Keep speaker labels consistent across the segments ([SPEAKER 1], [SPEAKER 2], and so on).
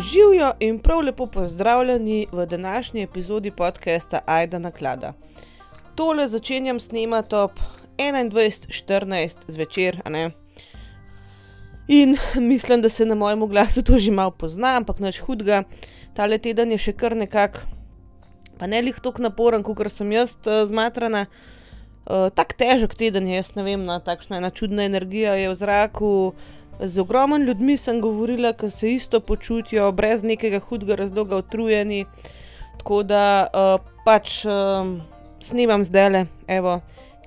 [SPEAKER 1] Živijo in prav lepo pozdravljeni v današnji epizodi podcasta Aida na klada. Tole začenjam snemati ob 21:14 zvečer, a ne. In mislim, da se na mojem glasu to že malo pozna, ampak nič hudega. Tale teden je še kar nekako, pa ne lih tako naporen, kot sem jaz uh, zmatrana. Uh, tako težek teden je, jaz ne vem, no, takšna ena čudna energija je v zraku. Z ogromnimi ljudmi sem govorila, ki se isto počutijo, brez nekega hudega razloga, utrujeni. Tako da uh, pač uh, snimam zdaj le,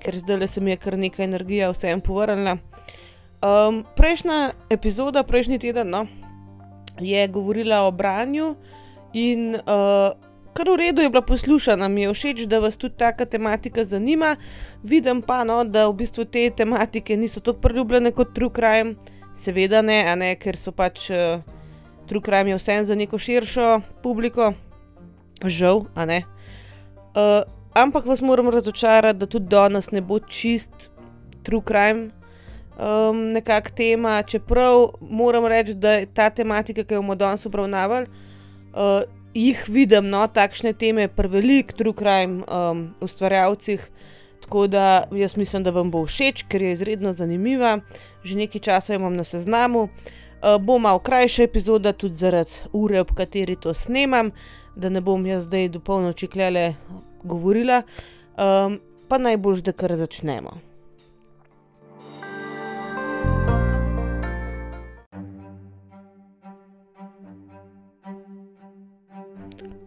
[SPEAKER 1] ker zdaj le se mi je kar nekaj energije vsem povrnila. Um, prejšnja epizoda, prejšnji teden, no, je govorila o branju in uh, kar v redu je bila poslušana, mi je všeč, da vas tudi taka tematika zanima. Vidim pa, no, da v bistvu te tematike niso tako priljubljene kot True Crime. Seveda ne, ne ker so pač uh, True Crime je vsem za neko širšo publiko, žal, a ne. Uh, ampak vas moram razočarati, da tudi danes ne bo čist True Crime. Um, nekak tema, čeprav moram reči, da je ta tematika, ki jo bomo danes obravnavali, uh, jih vidim, no, takšne teme, prevelik, true crime, um, ustvarjalcih. Tako da jaz mislim, da vam bo všeč, ker je izredno zanimiva, že nekaj časa imam na seznamu. Uh, bo malo krajša epizoda, tudi zaradi ure, ob kateri to snemam, da ne bom jaz zdaj do polnoči klele govorila. Um, pa najbolj, da kar začnemo.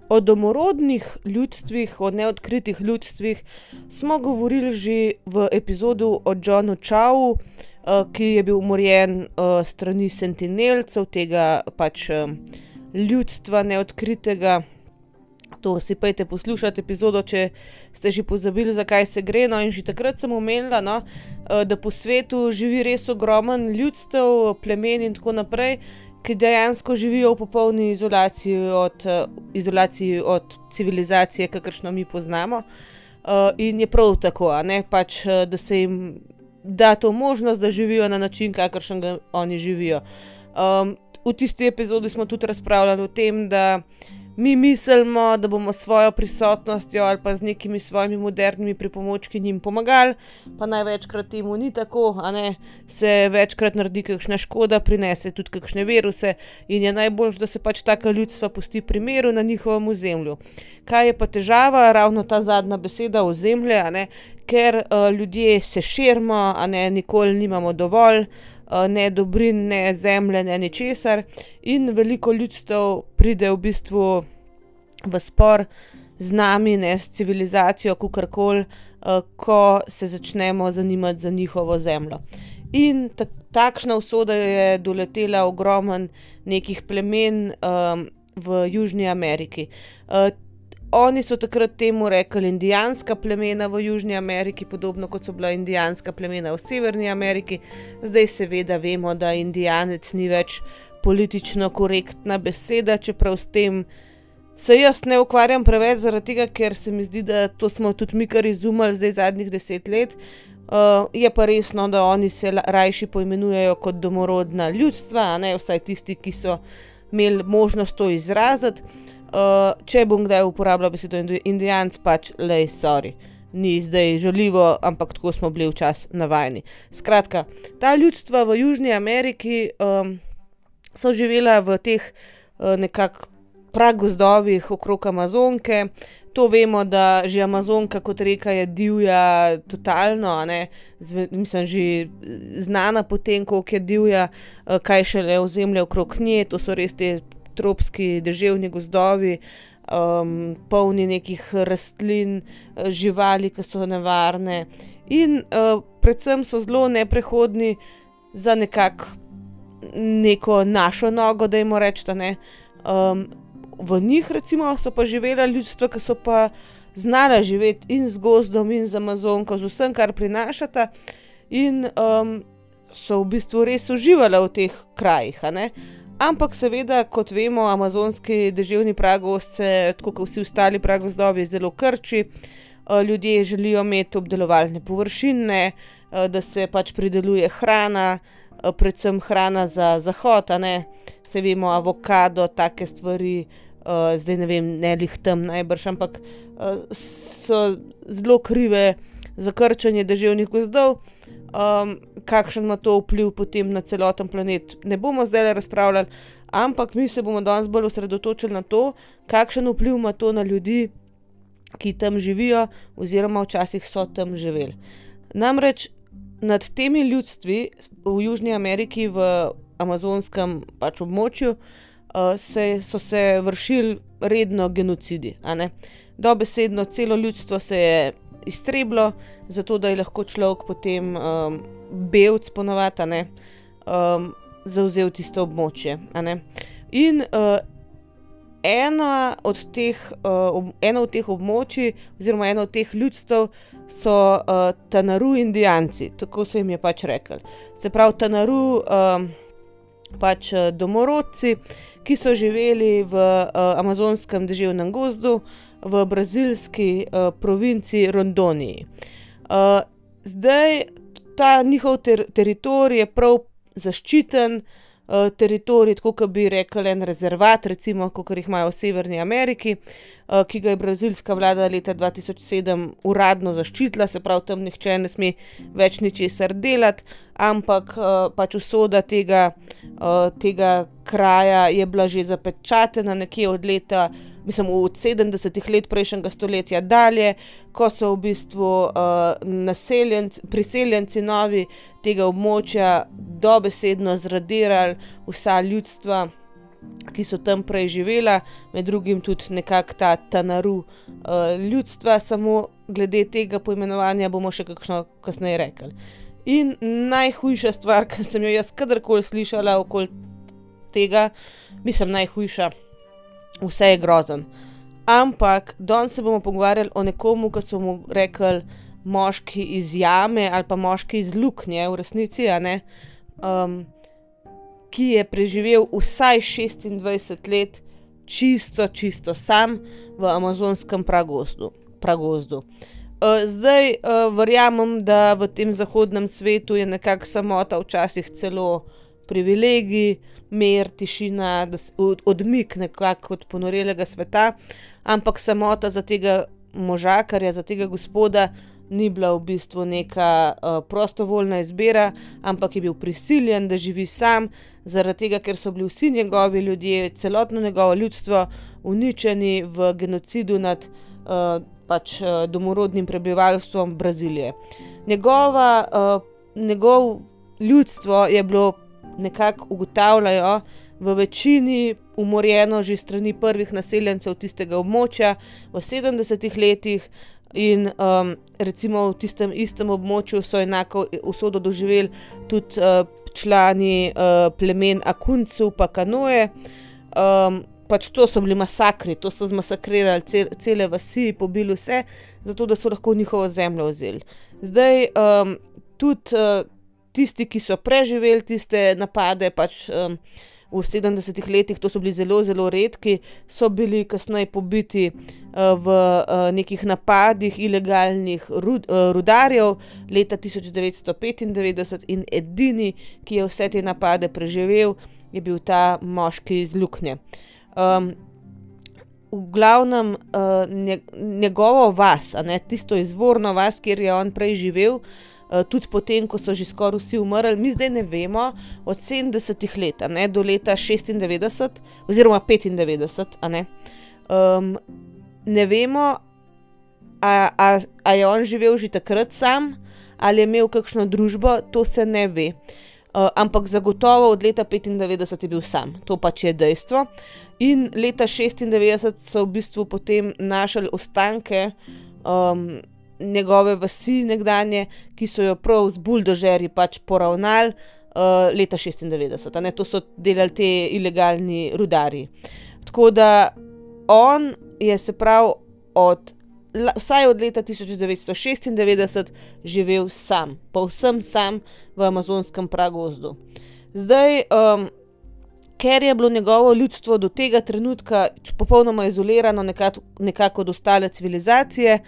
[SPEAKER 1] O domorodnih ljudstvih, o neodkritih ljudstvih smo govorili že v epizodu o Johnu uh, ki je bil umorjen uh, strani sentinelcev tega pač uh, ljudstva neodkritega. To si pejte poslušati epizodo, če ste že pozabili, zakaj se gre. No, in že takrat sem omenila, no, da po svetu živi res ogromen ljudstev, plemen in tako naprej, ki dejansko živijo v popolni izolaciji od, izolaciji od civilizacije, kakršno mi poznamo. In je prav tako, pač, uh, da se jim da to možnost, da živijo na način, kakršen ga oni živijo. Um, v tisti epizodi smo tudi razpravljali o tem, da mi mislimo, da bomo s svojo prisotnostjo ali pa z nekimi svojimi modernimi pripomočki njim pomagali, pa največkrat temu ni tako, a ne se večkrat naredi kakšna škoda, prinese tudi kakšne viruse in je najbolj, da se pač taka ljudstva pusti pri miru na njihovem ozemlju. Kaj je pa težava, ravno ta zadnja beseda ozemlje, a ne, ker uh, ljudje se širimo, a ne nikoli nimamo dovolj. Ne dobrin, ne zemlje, ne ničesar, in veliko ljudstev pride v bistvu v spor z nami, ne s civilizacijo, kakorkoli, uh, ko se začnemo zanimati za njihovo zemljo. In ta, takšna usoda je doletela ogromen nekih plemen um, v Južni Ameriki. Oni so takrat temu rekli indijanska plemena v Južni Ameriki, podobno kot so bila indijanska plemena v Severni Ameriki. Zdaj, seveda, vemo, da indijanec ni več politično korektna beseda, čeprav s tem se jaz ne ukvarjam preveč, zaradi tega, ker se mi zdi, da to smo tudi mi kar izumili zdaj zadnjih deset let. Uh, je pa resno, da oni se rajši poimenujejo kot domorodna ljudstva, ne vsaj tisti, ki so imeli možnost to izraziti. Uh, če bom kdaj uporabljal besedo indijanc, pač le sorry. Ni zdaj žaljivo, ampak tako smo bili včasih navajeni. Skratka, ta ljudstva v Južni Ameriki um, so živela v teh uh, nekakšnih pragozdovih okrog Amazonke. To vemo, da že Amazonka kot reka je divja, totalno, Zve, mislim, že znana potem, koliko je divja, kaj šele ozemlje okrog nje, to so res te tropski deževni gozdovi, um, polni nekih rastlin, živali, ki so nevarne. In uh, predvsem so zelo neprehodni za nekako neko našo nogo, da jim rečemo. Um, v njih, recimo, so pa živela ljudstva, ki so pa znala živeti in z gozdom, in z Amazonko, z vsem, kar prinašata, in um, so v bistvu res uživali v teh krajih. Ampak, seveda, kot vemo, amazonski deževni pragozce, tako kot vsi ostali pragozdovi, zelo krči. Uh, ljudje želijo imeti obdelovalne površine, uh, da se pač prideluje hrana, predvsem hrana za zahod, ne, saj vemo, avokado, take stvari, zdaj ne vem, ne glih tam najbrž, ampak so zelo krive za krčenje deževnih gozdov. kakšen ima to vpliv potem na celoten planet, ne bomo zdajle razpravljali, ampak mi se bomo danes bolj osredotočili na to, kakšen vpliv ima to na ljudi, ki tam živijo oziroma včasih so tam živeli. Namreč nad temi ljudstvi v Južni Ameriki v amazonskem pač območju, se, so se vršili redno genocidi. Dobesedno celo ljudstvo se je iztrebilo, zato da je lahko človek potem, Belc po navadi, a ne, zavzel tisto območje. In, ena od teh, eno od teh območij oziroma eno od teh ljudstev so, Tanaru Indijanci, tako se jim je pač reklo. Se pravi Tanaru, pač, domorodci, ki so živeli v, amazonskem deževnem gozdu v brazilski, provinci Rondoniji. zdaj ta njihov teritorij je prav zaščiten, teritorij, tako ke bi rekli en rezervat recimo, kakor jih imajo v Severni Ameriki, ki ga je brazilska vlada leta dva tisoč sedem uradno zaščitila, se pravi, tam nihče ne sme več ničesar delati, ampak, pač usoda tega, tega kraja je bila že zapečatena nekje od leta, mislim od sedemdesetih let prejšnjega stoletja dalje, ko so v bistvu, priseljenci novi tega območja dobesedno zradirali vsa ljudstva, ki so tam prej živela, med drugim tudi nekako ta Tanaru, ljudstva, samo glede tega poimenovanja bomo še kakšno kasneje rekli. In najhujša stvar, ke sem jo jaz kadarkoli slišala okoli tega, mislim najhujša, vse je grozno. Ampak danes se bomo pogovarjali o nekom, ke so mu rekli moški iz jame ali pa moški iz luknje v resnici, ne, ki je preživel vsaj šestindvajset let čisto, čisto sam v amazonskem pragozdu, pragozdu. zdaj, verjamem, da v tem zahodnem svetu je nekako samota včasih celo privilegij, mir, tišina, da odmik nekako od ponorelega sveta, ampak samota za tega možakarja, za tega gospoda ni bila v bistvu neka, prostovoljna izbira, ampak je bil prisiljen, da živi sam, zaradi tega, ker so bili vsi njegovi ljudje, celotno njegovo ljudstvo uničeni v genocidu nad, pač, domorodnim prebivalstvom Brazilije. Njegova, njegovo ljudstvo je bilo, nekako ugotavljajo, v večini umorjeno že strani prvih naseljencev tistega območja v sedemdesetih letih in, recimo v tistem istem območju so enako usodo doživeli tudi, člani, plemen Akuncu pa Kanoje. pač to so bili masakri, to so zmasakrirali cele vasi, pobili vse, zato da so lahko njihovo zemljo vzeli. Zdaj, tudi, tisti, ki so preživeli tiste napade pač, v sedemdesetih letih, to so bili zelo, zelo redki, so bili kasneje pobiti, v, nekih napadih ilegalnih rudarjev leta tisoč devetsto petindevetdeset in edini, ki je vse te napade preživel, je bil ta moški iz luknje. v glavnem, njegovo vas, ne, tisto izvorno vas, kjer je on prej živel, tudi potem, ko so že skoraj vsi umrli, mi zdaj ne vemo, od sedemdesetih let, a ne, do leta šestindevetdeset oziroma petindevetdeset, a ne, ne vemo, a, a, a je on živel že takrat sam ali je imel kakšno družbo, to se ne ve. ampak zagotovo od leta petindevetdeset je bil sam, to pač je dejstvo. In leta šestindevetdeset so v bistvu potem našli ostanke, njegove vasi nekdanje, ki so jo prav z buldožerji pač poravnali, leta šestindevetdeset, a ne, to so delali ti ilegalni rudarji. Tako da on je, se pravi, od vsaj od leta tisoč devetsto šestindevetdeset živel sam, povsem sam v amazonskem pragozdu. Zdaj, ker je bilo njegovo ljudstvo do tega trenutka popolnoma izolirano nekako od ostale civilizacije,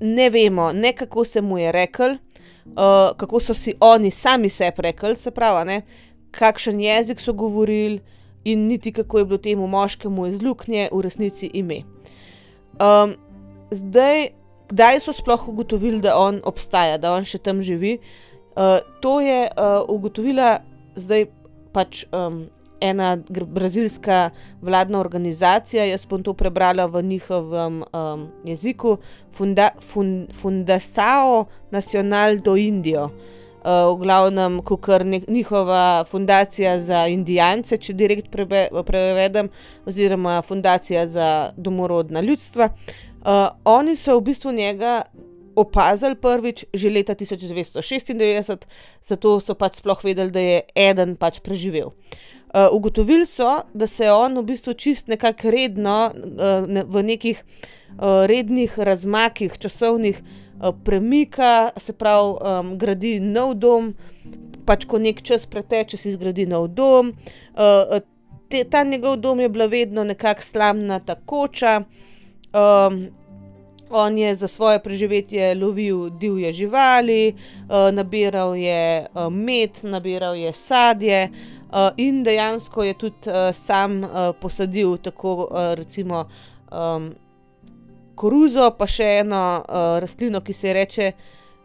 [SPEAKER 1] ne vemo, ne, kako se mu je reklo, uh, kako so si oni sami sebi rekli, se pravi, ne, kakšen jezik so govorili in niti kako je bilo temu moškemu iz Luknje v resnici ime. Um, zdaj, kdaj so sploh ugotovili, da on obstaja, da on še tam živi, uh, to je uh, ugotovila zdaj pač um, ena brazilska vladna organizacija, jaz bom to prebrala v njihovem um, jeziku, Funda, Fund, Fundação Nacional do Indio. Uh, v glavnem, kar je njihova fundacija za Indijance, če direkt prebe, prevedem, oziroma fundacija za domorodna ljudstva. Uh, oni so v bistvu njega opazili prvič že leta 1996, zato so pač sploh vedeli, da je eden pač preživel. Uh, ugotovili so, da se on v bistvu čist nekako redno, uh, ne, v nekih uh, rednih razmakih časovnih uh, premika, se pravi, um, gradi nov dom, pač ko nek čas preteče, si zgradi nov dom. Uh, te, ta njegov dom je bila vedno nekako slamnata koča. Um, on je za svoje preživetje lovil divje živali, uh, nabiral je uh, med, nabiral je sadje. Uh, in dejansko je tudi uh, sam uh, posadil tako uh, recimo um, koruzo, pa še eno uh, rastlino, ki se reče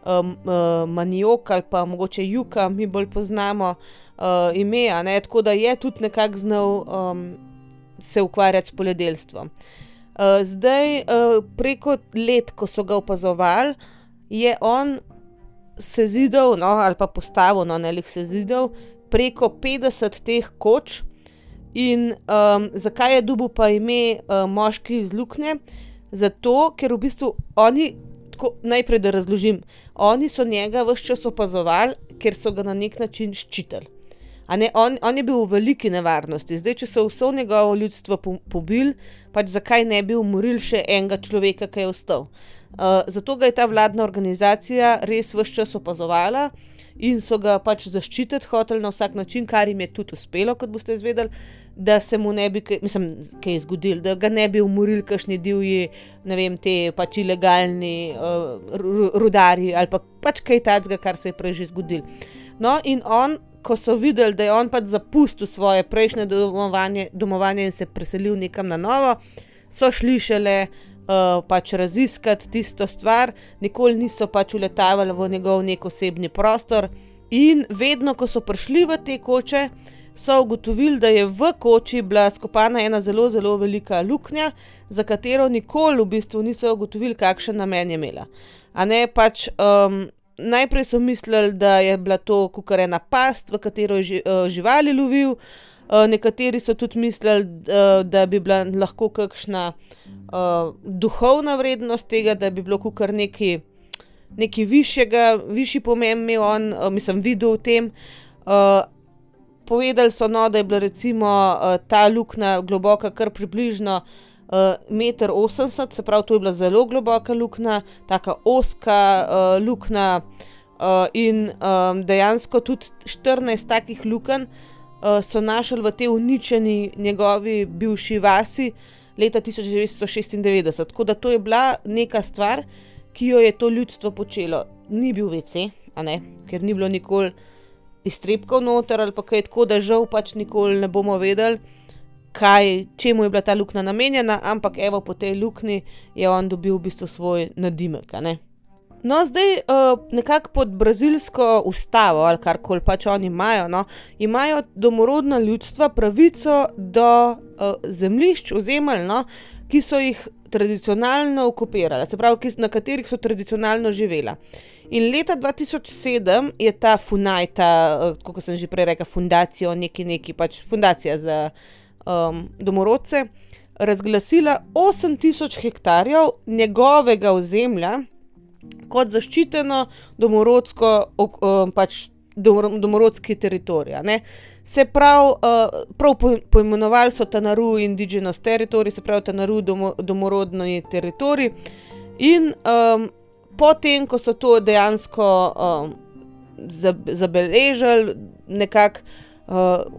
[SPEAKER 1] um, uh, maniok ali pa mogoče juka, mi bolj poznamo uh, ime, tako da je tudi nekako znal um, se ukvarjati s poljedelstvom. Uh, zdaj, uh, preko let, ko so ga opazovali, je on se zidal, no, ali pa postavil, no, ne le se zidal, preko 50 teh koč. In um, zakaj je dubu pa ime uh, moški iz Lukne? Zato, ker v bistvu oni, tako, najprej da razložim, oni so njega vse čas opazovali, ker so ga na nek način ščitili. Ne, on, on je bil v veliki nevarnosti, zdaj, če so vse njegovo ljudstvo pobili, pač zakaj ne bi umorili še enega človeka, ki je ostal. Uh, zato ga je ta vladna organizacija res vse čas opazovala in so ga pač zaščititi hoteli na vsak način, kar jim je tudi uspelo, kot boste izvedeli, da se mu ne bi, mislim, kaj zgodil, da ga ne bi umorili kakšni divji, ne vem, te pač ilegalni uh, rudari ali pa pač kaj takega, kar se je prej že zgodil. No, in on, ko so videli, da je on pač zapustil svoje prejšnje domovanje, domovanje in se preselil nekam na novo, so šli šele uh, pač raziskati tisto stvar, nikoli niso pač uletavali v njegov nek osebni prostor. In vedno, ko so prišli v te koče, so ugotovili, da je v koči bila skopana ena zelo, zelo velika luknja, za katero nikoli v bistvu niso ugotovili, kakšen namen je imela. A ne pač. Um, Najprej so mislili, da je bila to kukarena past, v katero je živali lovil, Eh, nekateri so tudi mislili, da, da bi bila lahko kakšna uh, duhovna vrednost tega, da bi bilo kar nekaj, nekaj višjega, višji pomen imel on, uh, mislim, videl v tem. Uh, povedali so, no, da je bila recimo uh, ta luknja globoka kar približno. Uh, 1,80 m, se pravi, to je bila zelo globoka luknja, tako oska uh, luknja, uh, in um, dejansko tudi 14 takih lukenj, uh, so našli v tej uničeni njegovi bivši vasi leta 1996. Tako da to je bila neka stvar, ki jo je to ljudstvo počelo. Ni bil VC, ker ni bilo nikoli iztrebkov noter ali kaj tako, da žal pač nikoli ne bomo vedeli. Kaj, čemu je bila ta luknja namenjena, ampak evo po tej luknji je on dobil v bistvu svoj nadimek. No, zdaj uh, nekako pod brazilsko ustavo ali kar koli pač oni imajo, no, imajo domorodna ljudstva pravico do uh, zemljišč, ozemelj, no, ki so jih tradicionalno okupirali, se pravi, na katerih so tradicionalno živela. In leta 2007 je ta Funajta, uh, kot sem že prej rekel, fundacija, neki neki pač fundacija za um, domorodce, razglasila 8000 hektarjev njegovega ozemlja kot zaščiteno domorodsko, pač domorodski teritorij. Se pravi, prav poimenovali so Tanaru Indigenous Territory, se pravi Tanaru domo, domorodni teritorij. In um, potem, ko so to dejansko um, zabeležili, nekako uh,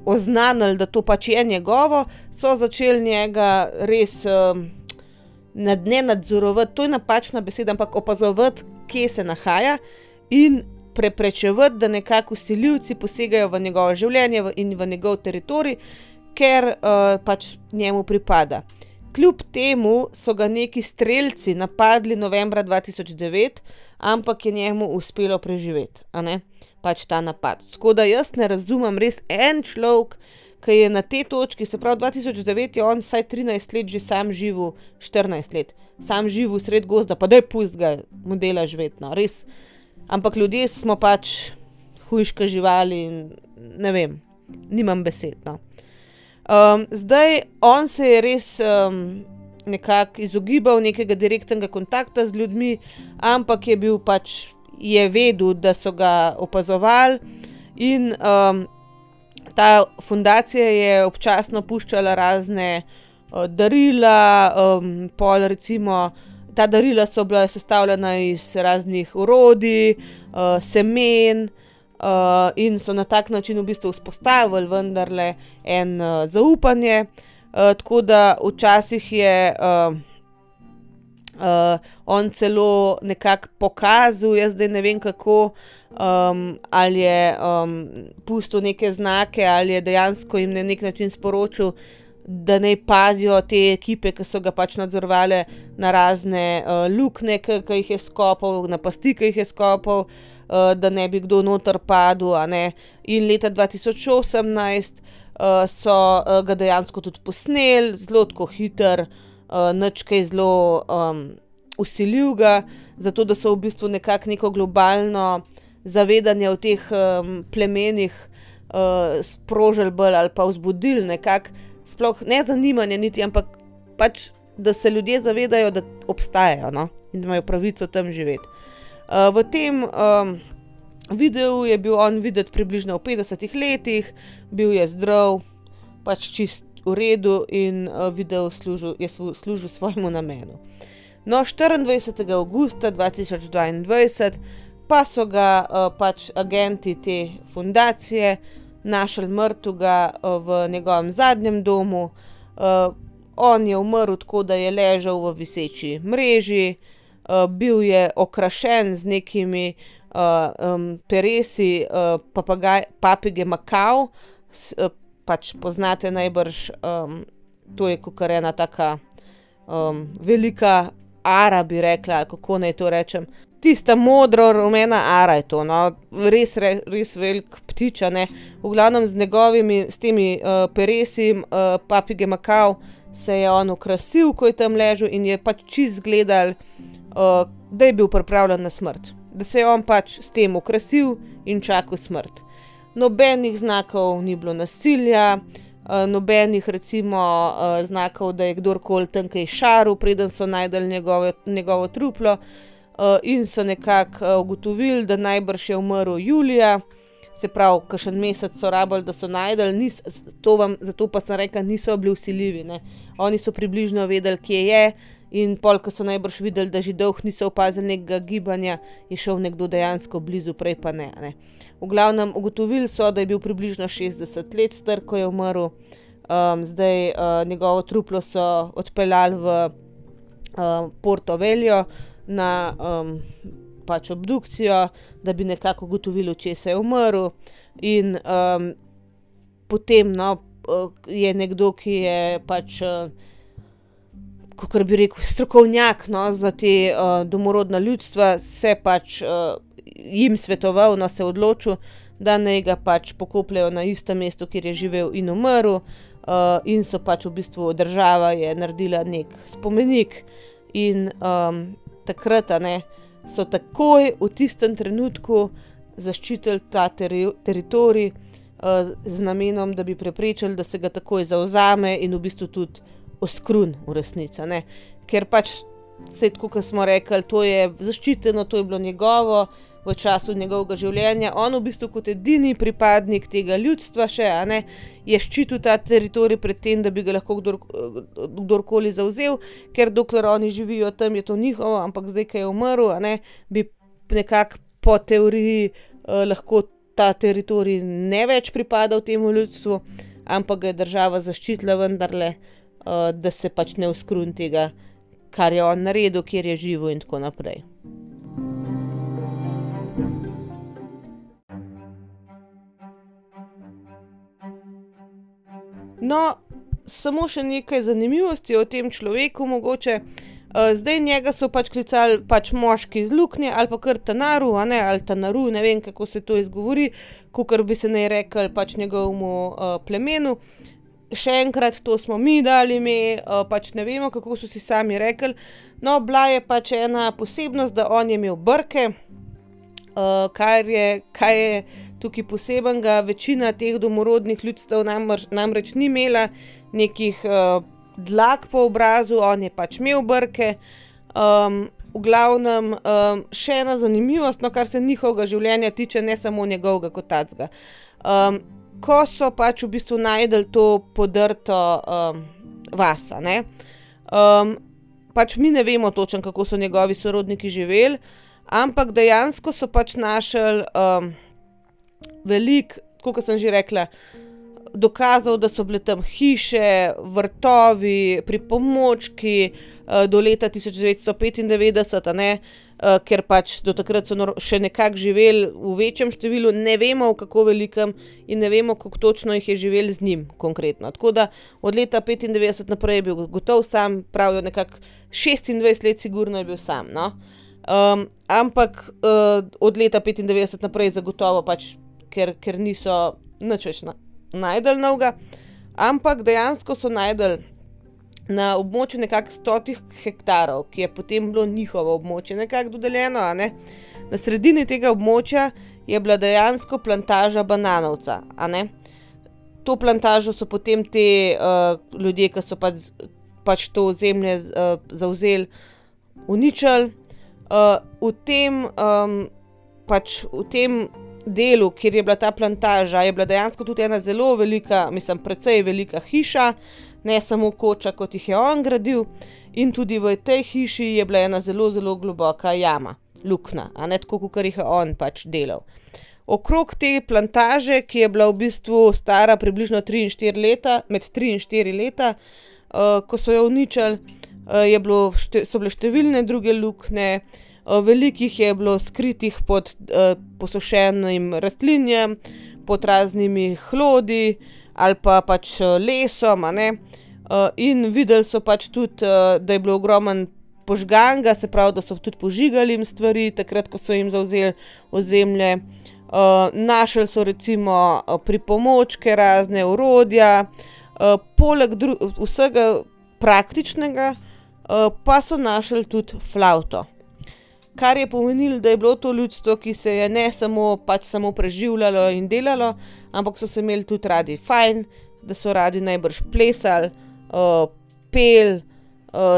[SPEAKER 1] oznanili, da to pač je njegovo, so začeli njega res. Um, nad, ne nadzorovati, to je napačna beseda, ampak opazovati, kje se nahaja. In preprečevati, da nekako usiljivci posegajo v njegovo življenje in v njegov teritorij, ker uh, pač njemu pripada. Kljub temu so ga neki streljci napadli novembra 2009, ampak je njemu uspelo preživeti, pač ta napad. Tako da jaz ne razumem, res en človek, ki je na tej točki, se pravi 2009, je on vsaj 13 let že sam živel, 14 let, sam živel sred gozda, pa da je pust ga, mu dela živeti, no, res. Ampak ljudje smo pač hujška živali in ne vem, nimam besed. No. Um, zdaj, on se je res um, nekako izogibal nekega direktnega kontakta z ljudmi, ampak je bil pač, je vedel, da so ga opazovali, in um, ta fundacija je občasno puščala razne uh, darila, um, pol recimo. Ta darila so bila sestavljena iz raznih urodij, uh, semen, uh, in so na tak način v bistvu vzpostavili vendarle en uh, zaupanje. Uh, tako da včasih je uh, uh, on celo nekako pokazal, jaz zdaj ne vem kako. Um, ali je um, pustil neke znake, ali je dejansko jim na nek način sporočil, da naj pazijo te ekipe, ki so ga pač nadzorovali na razne uh, luknje, ki jih je skopal, na pasti, ki jih je skopal. Uh, da ne bi kdo noter padel. In leta 2018 uh, so uh, ga dejansko tudi posneli, zelo tako hiter, uh, noč kaj zelo um, usilil ga, zato da so v bistvu nekako neko globalno zavedanje o teh um, plemenih uh, sprožili bolj ali pa vzbudili nekako, sploh ne zanimanje, niti, ampak pač. Da se ljudje zavedajo, da obstajajo no? in da imajo pravico tam živeti. Uh, v tem um, videu je bil on videti približno v 50 letih, bil je zdrav, pač čist v redu in uh, video služil, je služil svojemu namenu. No, 24. augusta 2022 pa so ga uh, pač agenti te fundacije našli mrtvega uh, v njegovem zadnjem domu. Uh, on je umrl tako, da je ležal v viseči mreži. Eh, bil je okrašen z nekimi uh, um, peresi, uh, papige Makau, s, uh, pač poznate najbrž, um, to je kot ena taka um, velika ara, bi rekla, kako naj to rečem. Tista modro, rumena ara je to, no, res, re, res velik ptič, ne. V glavnem z njegovimi, s temi uh, peresi, uh, papige Makau, se je on ukrasil, ko je tam ležal in je pač čist gledal uh, da je bil pripravljen na smrt, da se je on pač s tem ukrasil in čakal smrt. Nobenih znakov ni bilo nasilja, uh, nobenih recimo uh, znakov, da je kdorkoli tam kaj šaril, preden so najdel njegovo, njegovo truplo. Uh, in so nekako ugotovili, da najbrž je umrl Julija, se pravi, kašen mesec so rabili, da so najdel, nis, vam, zato pa sem rekel, niso bili usiljivi. Ne. Oni so približno vedeli, kje je, uh, In pol, ko so najbrž videli, da že dolgo niso opazili nekega gibanja, je šel nekdo dejansko blizu, prej pa ne. ne. V glavnem, ugotovili so, da je bil približno 60 let star, ko je umrl. Um, zdaj uh, njegovo truplo so odpeljali v uh, Porto Veljo na um, pač obdukcijo, da bi nekako ugotovili, če se je umrl. In um, potem no, uh, je nekdo, ki je pač. Uh, kako bi rekel, strokovnjak no, za te uh, domorodna ljudstva, se pač uh, jim svetoval, no se odločil, da naj ga pač pokopljajo na istem mestu, kjer je živel in umrl. Uh, in so pač v bistvu država je naredila nek spomenik, in um, takrat ne, so takoj v tistem trenutku zaščitili ta teri teritorij uh, z namenom, da bi preprečili, da se ga takoj zauzame in v bistvu tudi oskrun v resnici. Ker pač se, kot smo rekli, to je zaščiteno, to je bilo njegovo v času njegovega življenja. On v bistvu kot edini pripadnik tega ljudstva še, ne, je ščitil ta teritorij pred tem, da bi ga lahko kdor, kdorkoli zauzel, ker dokler oni živijo tam, je to njihovo, ampak zdaj, ki je umrl, ne, bi nekako po teoriji eh, lahko ta teritorij ne več pripadal temu ljudstvu, ampak ga je država zaščitila vendarle uh, Eh, da se pač ne uskrun tega, kar je on naredil, kjer je živel in tako naprej. No, samo še nekaj zanimivosti o tem človeku, mogoče. Eh, zdaj njega so pač klicali pač moški iz luknje ali pa kar Tanaru, ne, ali Tanaru, ne vem kako se to izgovori, kot bi se naj rekel pač njegovemu uh, plemenu. Uh, Še enkrat, to smo mi dali ime, pač ne vemo, kako so si sami rekli. No, bila je pač ena posebnost, da on je imel brke, kar je, kaj je tukaj posebnega, večina teh domorodnih ljudstev namreč ni imela nekih, dlak po obrazu, on je pač imel brke. v glavnem, še ena zanimivost, no, kar se njihovega življenja tiče, ne samo njegovega kot takega. Ko so pač v bistvu našli to podrto, vas, a ne, pač mi ne vemo točno, kako so njegovi sorodniki živeli, ampak dejansko so pač našli, veliko, tako kot sem že rekla, dokazov, da so bile tam hiše, vrtovi, pripomočki, do leta tisoč devetsto ne, ker pač do takrat so še nekako živeli v večjem številu, ne vemo, kako velikem in ne vemo, koliko točno jih je živelo z njim konkretno, tako da od leta petindevetdeset naprej je bil gotovo sam, pravijo nekako šestindvajset let sigurno je bil sam, no. ampak, od leta petindevetdeset naprej zagotovo pač, ker, ker niso nič več našli novega. Ampak dejansko so našli na območju nekako stotih hektarov, ki je potem bilo njihovo območje nekako dodeljeno, ne, na sredini tega območja je bila dejansko plantaža bananovca. To plantažo so potem ti, ljudje, ke so pač pač to ozemlje zavzeli, uničili. v tem, pač v tem delu, kjer je bila ta plantaža, je bila dejansko tudi ena zelo velika, mislim, precej velika hiša, ne samo koča, kot jih je on gradil, in tudi v tej hiši je bila ena zelo, zelo globoka jama, luknja, a ne, tako kakor jih je on pač delal. Okrog te plantaže, ki je bila v bistvu stara približno tri in štiri leta, med tri in štiri leta, ko so jo uničili, je bilo so bile številne druge luknje, veliko jih je bilo skritih pod, posušenim rastlinjem, pod raznimi hlodi ali pa pač lesom, a ne. in videli so pač tudi, da je bilo ogromno požganega, se pravi, da so tudi požigali jim stvari, takrat ko so jim zavzeli ozemlje. našli so recimo, pripomočke razne, orodja, poleg vsega praktičnega, pa so našli tudi flavto. Kar je pomenilo, da je bilo to ljudstvo, ki se je ne samo pač samo preživljalo in delalo, ampak so se imeli tudi radi fajn, da so radi najbrž plesali, peli,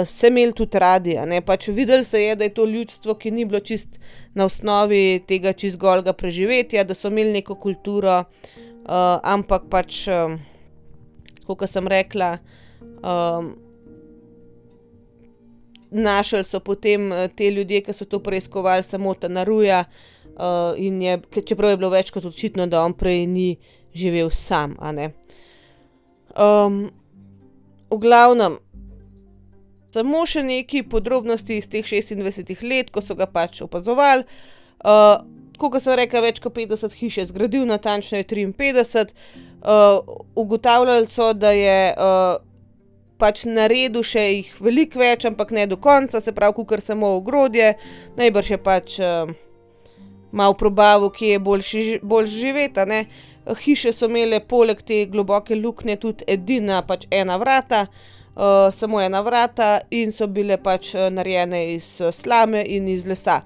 [SPEAKER 1] se imeli tudi radi, pač videlo se je, da je to ljudstvo, ki ni bilo čisto na osnovi tega čisto golega preživetja, da so imeli neko kulturo, ampak pač, tako ke sem rekla, našli so potem, ti ljudje, ke so to preiskovali, samo Tanaruja, in je, čeprav je bilo več kot očitno, da on prej ni živel sam, ne. v glavnem, samo še nekaj podrobnosti iz teh šestindvajsetih let, ko so ga pač opazovali. tako ke sem rekla, več kot petdeset hiš je zgradil, natančneje triinpetdeset. ugotavljali so, da je, pač naredil še jih veliko več, ampak ne do konca, se pravi, kakor samo ogrodje. Najbrž je pač, malo probavil, kje je boljše boljše živeti, a ne. Hiše so imele poleg te globoke luknje tudi edina pač ena vrata, samo ena vrata, in so bile pač narejene iz slame in iz lesa.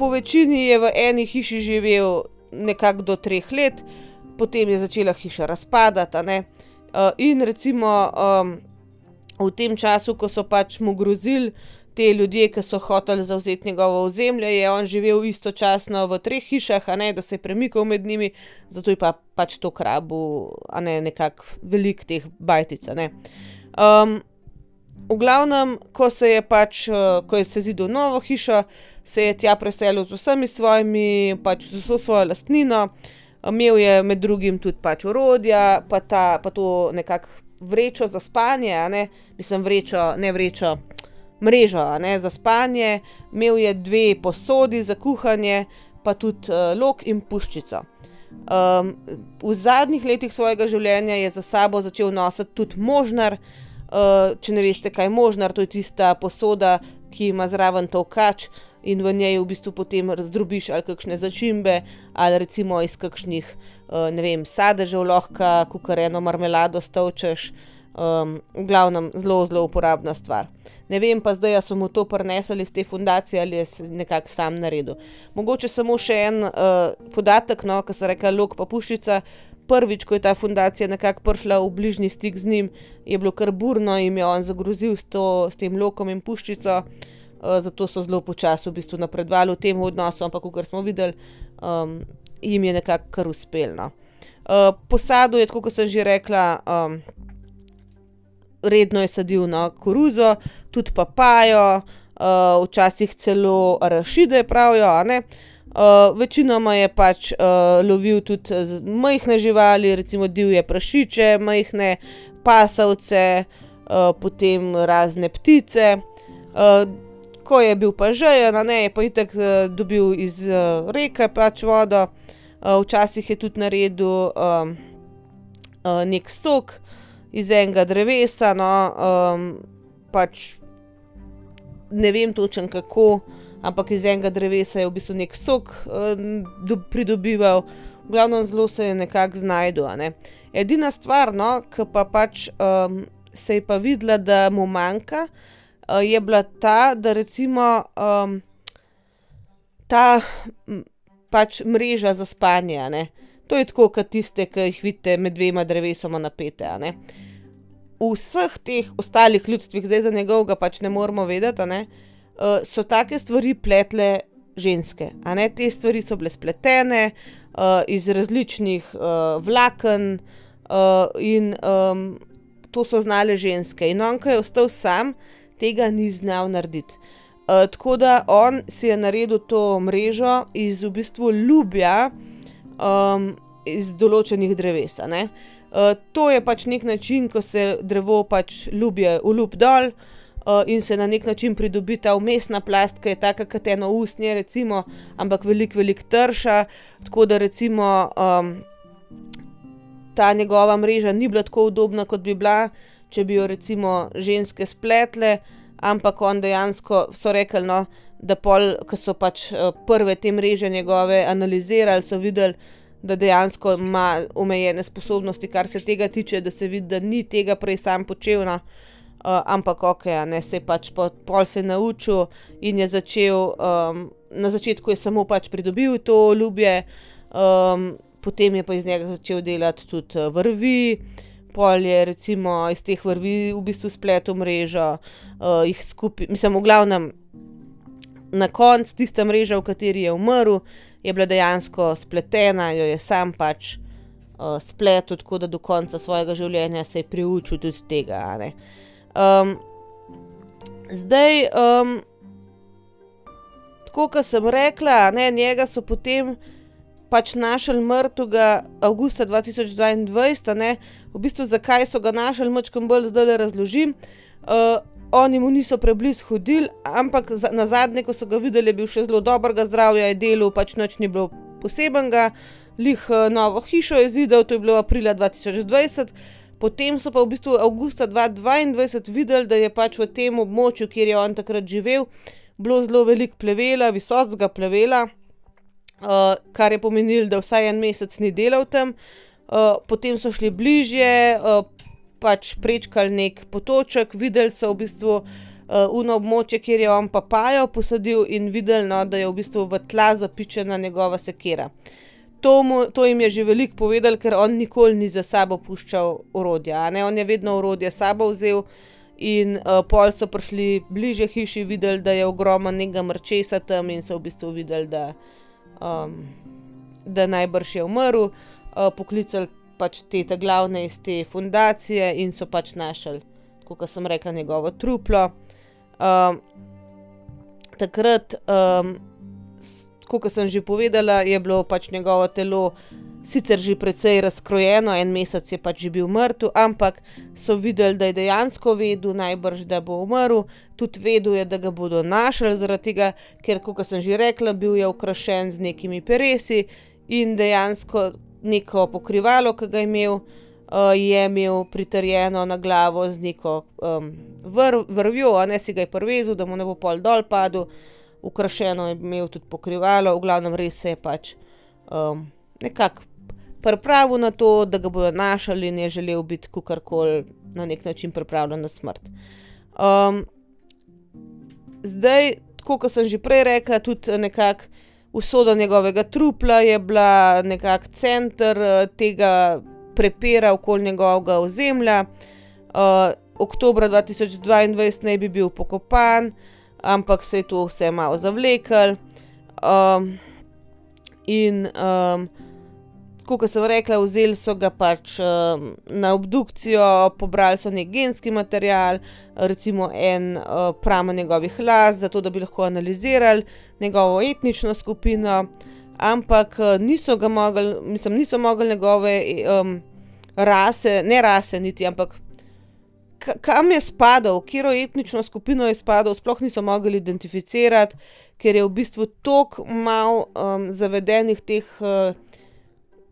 [SPEAKER 1] povečini je v eni hiši živel nekako do treh let, potem je začela hiša razpadati, a ne. in recimo, v tem času, ko so pač mu grozili ti ljudje, ke so hoteli zavzeti njegovo ozemlje, je on živel istočasno v treh hišah, a ne, da se je premikal med njimi, zato je pa pač toliko rabil, a ne, nekako veliko teh bajtic, ne. v glavnem, ko se je pač, ko je sezidal novo hišo, se je tja preselil z vsemi svojimi, pač z vso svojo lastnino. Imel je med drugim tudi pač orodja pa ta, pa to nekako vrečo za spanje, ne, mislim vrečo, ne vrečo, mrežo, ne, za spanje. Imel je dve posodi za kuhanje pa tudi, lok in puščico. v zadnjih letih svojega življenja je za sabo začel nositi tudi možnar. če ne veste, kaj je možnar, to je tista posoda, ki ima zraven tolkač in v njej v bistvu potem razdrobiš ali kakšne začimbe ali recimo iz kakšnih, ne vem, sadežev lahko kakor eno marmelado stolčeš. v glavnem zelo, zelo uporabna stvar. Ne vem pa zdaj, a so mu to prinesli iz te fundacije ali je nekako sam naredil. Mogoče samo še en, podatek, no, ke sem rekla lok pa puščica. Prvič, ko je ta fundacija nekako prišla v bližnji stik z njim, je bilo kar burno, jim je on zagrozil s to, s tem lokom in puščico. Zato so zelo počasi v bistvu napredovali v tem odnosu, ampak kakor smo videli, jim je nekako kar uspelo, no. posadil je, tako kot sem že rekla, redno je sadil, no, koruzo, tudi papajo, včasih celo arašide, pravijo, ne. večinoma je pač, lovil tudi majhne živali, recimo divje prašiče majhne, pasavce, potem razne ptice. Ko je bil pa žejen, a ne, je pa itak, dobil iz, reke pač vodo. včasih je tudi naredil, neki sok iz enega drevesa, no, pač ne vem točno, kako, ampak iz enega drevesa je v bistvu neki sok, pridobival. V glavnem zelo se je nekako znašel, ne. Edina stvar, no, ke pa pač, se je pa videla, da mu manjka, je bila ta, da recimo, ta pač mreža za spanje, a ne. To je tako ke tiste, ke jih vidite med dvema drevesoma napete, a ne. V vseh teh ostalih ljudstvih, zdaj za njegovega pač ne moremo vedeti, a ne, so take stvari pletle ženske, a ne. Te stvari so bile spletene, iz različnih, vlaken, in, to so znale ženske. In on, ke je ostal sam, tega ni znal narediti. tako da on si je naredil to mrežo iz v bistvu lubja, iz določenih dreves, a ne. to je pač neki način, ko se drevo pač lubje olupi dol, in se na neki način pridobi ta vmesna plast, ke je taka kot eno usnje recimo, ampak veliko, veliko trša. Tako da recimo, ta njegova mreža ni bila tako udobna, kot bi bila, če bi jo recimo ženske spletle, ampak on dejansko, so rekli, no, da pol, ke so pač, prve te mreže njegove analizirali, so videli, da dejansko ima omejene sposobnosti, kar se tega tiče, da se vidi, da ni tega prej sam počel, no. ampak okej, a ne, saj pač pol se je naučil in je začel, na začetku je samo pač pridobil to lubje, potem je pa iz njega začel delati tudi, vrvi, pol je recimo iz teh vrvi v bistvu spletel mrežo, jih skupaj, mislim, v glavnem, na koncu tista mreža, v kateri je umrl, je bila dejansko spletena, jo je sam pač, spletel, tako da do konca svojega življenja se je priučil tudi tega, ne. zdaj, tako ke sem rekla, ne, njega so potem pač našli mrtvega avgusta dva tisoč dvaindvajset, a ne. V bistvu, zakaj so ga našli, majčkeno bolj zdajle razložim. oni mu niso preblizu hodili, ampak nazadnje, ko so ga videli, je bil še zelo dobrega zdravja, je delal, pač nič ni bilo posebnega. Glih, novo hišo je zidal, to je bilo aprila dva tisoč dvajset. Potem so pa v bistvu avgusta dva dvaindvajset videli, da je pač v tem območju, kjer je on takrat živel, bilo zelo veliko plevela, visokega plevela, kar je pomenilo, da vsaj en mesec ni delal tam. Potem so šli bližje, pač prečkali neki potoček, videli so v bistvu, ono območje, kjer je on papajo posadil, in videli, no, da je v bistvu v tla zapičena njegova sekira. To mu, to jim je že veliko povedalo, ker on nikoli ni za sabo puščal orodja, on je vedno orodje sabo vzel. In, pol so prišli bližje hiši, videli, da je ogromno nekega mrčesa tam, in so v bistvu videli, da, da najbrž je umrl. Poklicali pač te ta glavne iz te fundacije in so pač našli, ke sem rekla, njegovo truplo. takrat, tako ke sem že povedala, je bilo pač njegovo telo sicer že precej razkrojeno, en mesec je pač že bil mrtev, ampak so videli, da je dejansko vedel najbrž, da bo umrl. Tudi vedel je, da ga bodo našli, zaradi tega, ker, ke sem že rekla, bil je okrašen z nekimi peresi in dejansko neko pokrivalo, ki ga je imel, uh, je imel pritrjeno na glavo z neko um, vrv, vrvjo, a ne si ga je prvezel, da mu ne bo pol dol padel, ukrašeno je imel tudi pokrivalo, v glavnem res se je pač um, nekako pripravil na to, da ga bojo našli in je želel biti kukorkoli na nek način pripravljen na smrt. Um, zdaj, kot sem že prej rekla, tudi nekako usoda njegovega trupla je bila nekako center tega prepira okoli njegovega ozemlja. Uh, oktober 2022 naj bi bil pokopan, ampak se je to vse malo zavlekel. Um, in um, kot sem rekla, vzeli so ga pač um, na obdukcijo, pobrali so nek genski material, recimo en uh, pramen njegovih las, zato da bi lahko analizirali njegovo etnično skupino, ampak niso ga mogli, mislim, niso mogli njegove um, rase, ne rase niti, ampak kam je spadal, katero etnično skupino je spadal, sploh niso mogli identificirati, ker je v bistvu tako malo um, zavedenih teh uh,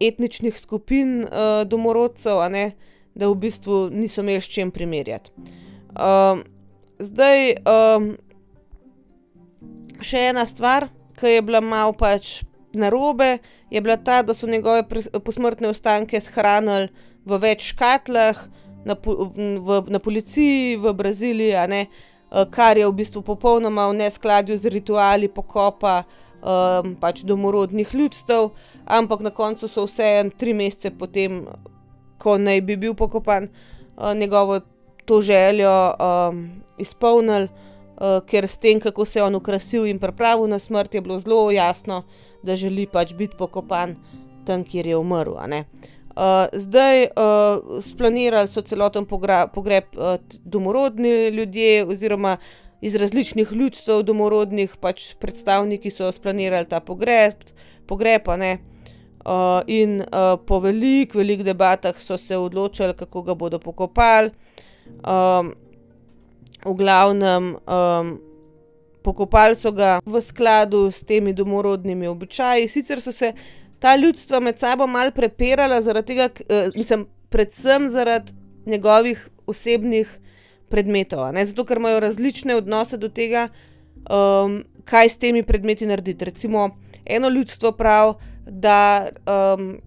[SPEAKER 1] etničnih skupin uh, domorodcev, ne, da v bistvu niso imeli s čim primerjati. Um, zdaj, um, še ena stvar, ki je bila malo pač narobe, je bila ta, da so njegove posmrtne ostanke shranili v več škatlah, na, v, na policiji v Braziliji, ne, kar je v bistvu popolnoma v neskladju z rituali pokopa um, pač domorodnih ljudstev, ampak na koncu so vseeno tri mesece potem, ko naj bi bil pokopan, uh, njegovo to željo um, izpolnili, uh, ker s tem, kako se je on ukrasil in pripravil na smrt, je bilo zelo jasno, da želi pač biti pokopan tam, kjer je umrl. Uh, zdaj uh, splanirali so celoten pogreb uh, domorodni ljudje, oziroma iz različnih ljudstev domorodnih, pač predstavniki so splanirali ta pogreb, pogreb ne. Uh, in uh, po velikih, velikih debatah so se odločili, kako ga bodo pokopali. Um, v glavnem, um, pokopali so ga v skladu s temi domorodnimi običaji. Sicer so se ta ljudstva med sabo malo prepirala, tega, uh, mislim, predvsem zaradi njegovih osebnih predmetov, zato ker imajo različne odnose do tega, um, kaj s temi predmeti narediti. Recimo, eno ljudstvo pravi, da um,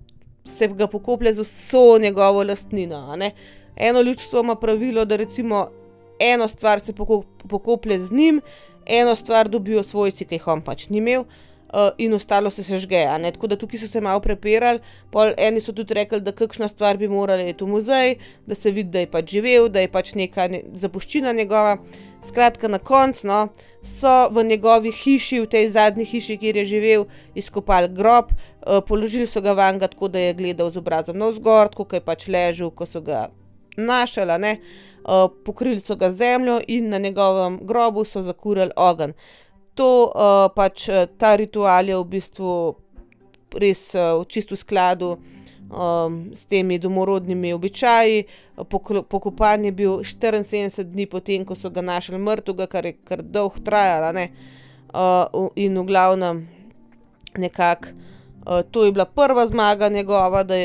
[SPEAKER 1] se ga pokoplje z vso njegovo lastnino. Eno ljudstvo ima pravilo, da recimo eno stvar se pokoplje z njim, eno stvar dobijo svojci, ki jih on pač ni imel uh, in ostalo se sežge. Tako da tukaj so se malo prepirali, pol eni so tudi rekli, da kakšna stvar bi morala iti v muzej, da se vidi, da je pač živel, da je pač neka ne, zapuščina njegova. Skratka, na koncu no, so v njegovi hiši, v tej zadnji hiši, kjer je živel, izkopali grob, položili so ga vanga, tako da je gledal z obrazom navzgor, kot je pač ležal, ko so ga našali. Uh, pokrili so ga zemljo in na njegovem grobu so zakurili ogenj to uh, pač ta ritual je v bistvu res uh, v čisto skladu um, s temi domorodnimi običaji. Pokopan je bil 74 dni potem, ko so ga našli mrtvega, kar je kar dolgo trajalo. Uh, in v glavnem, nekako to je bila prva zmaga njegova, da,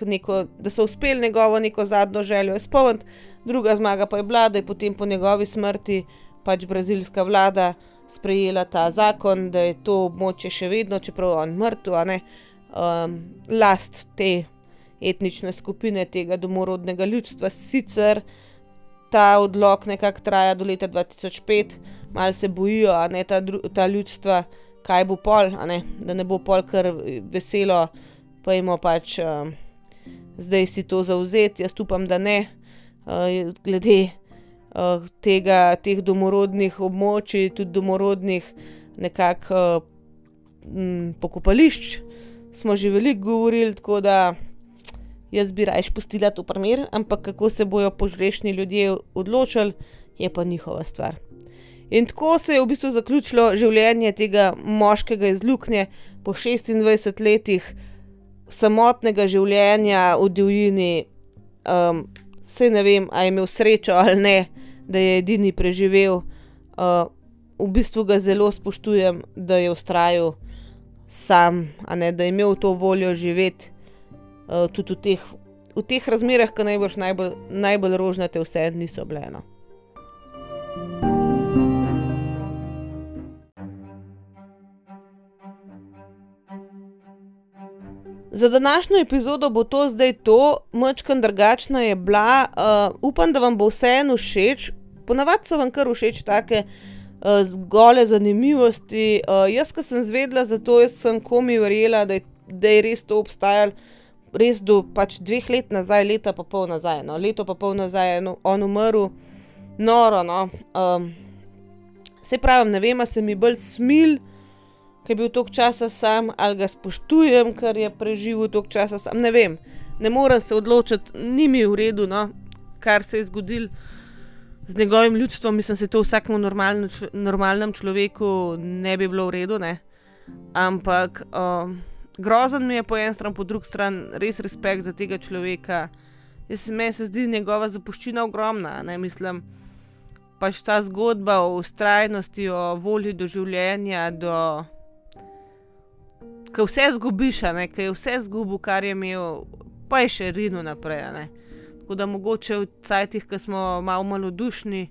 [SPEAKER 1] neko, da so uspeli njegovo neko zadnjo željo izpolniti, druga zmaga pa je bila, da je potem po njegovi smrti pač brazilska vlada sprejela ta zakon, da je to območje še vedno, čeprav je on mrtev, um, last te etnične skupine, tega domorodnega ljudstva. Sicer ta odlog nekako traja do leta 2005, malo se bojijo, ne, ta, ta ljudstva, kaj bo pol, ne, da ne bo pol kar veselo, pa imamo pač um, zdaj si to zauzeti. Jaz upam, da ne, uh, glede uh, tega, teh domorodnih območij, tudi domorodnih nekako uh, pokopališč, smo že veliko govorili, tako da jaz bi raje spustila to primer, ampak kako se bojo požrešni ljudje odločili, je pa njihova stvar. In tako se je v bistvu zaključilo življenje tega moškega iz Luknje po 26 letih samotnega življenja v divjini. Um, Vse ne vem, ali je imel srečo ali ne, da je edini preživel. Uh, v bistvu ga zelo spoštujem, da je ustrajal sam, ne da je imel to voljo živeti uh, tudi v teh, v teh razmerah, ki najbrž najbolj, najbolj rožnate vse niso bile. No. Za današnjo epizodo bo to zdaj to, mačken drugačna je bila, uh, upam, da vam bo vseeno všeč. Ponavadi so vam kar všeč take uh, gole zanimivosti. Uh, jaz, ki sem zvedla za to, sem komi verjela, da je, da je res to obstajalo, res do pač dveh let nazaj, leta pa pol nazaj. No. Leto pa pol nazaj je on umrl, noro. No. Um, se pravi, ne vem, se mi bolj smil ki je bil toliko časa sam, ali ga spoštujem, ker je preživel toliko časa sam. Ne vem, ne morem se odločiti, ni mi v redu, no, kar se je zgodilo z njegovim ljudstvom. Mislim, da se to vsakemu normalno, normalnemu človeku ne bi bilo v redu. Ne? Ampak um, grozen mi je po eni strani, po drugi strani res respekt za tega človeka. Jaz meni se zdi njegova zapuščina ogromna, ne mislim. Pač ta zgodba o ustrajnosti, o volji do življenja, do ki vse zgubiš, ki je vse zgubil, kar je imel, pa je še rinil naprej. Tako da mogoče v cajtih, ki smo malo malodušni,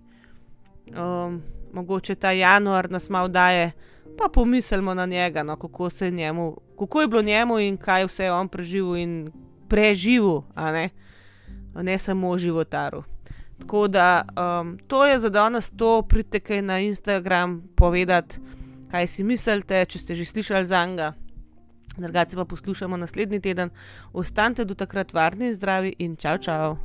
[SPEAKER 1] um, mogoče ta januar nas malo daje, pa pomislimo na njega, no, kako, njemu, kako je bilo njemu in kaj vse je on preživel in preživel, ne? ne samo životaru. Tako da um, to je za danes, to pridite kaj na Instagram povedati, kaj si mislite, če ste že slišali za njega. Drugače pa poslušamo naslednji teden. Ostanite do takrat varni in zdravi in čau, čau!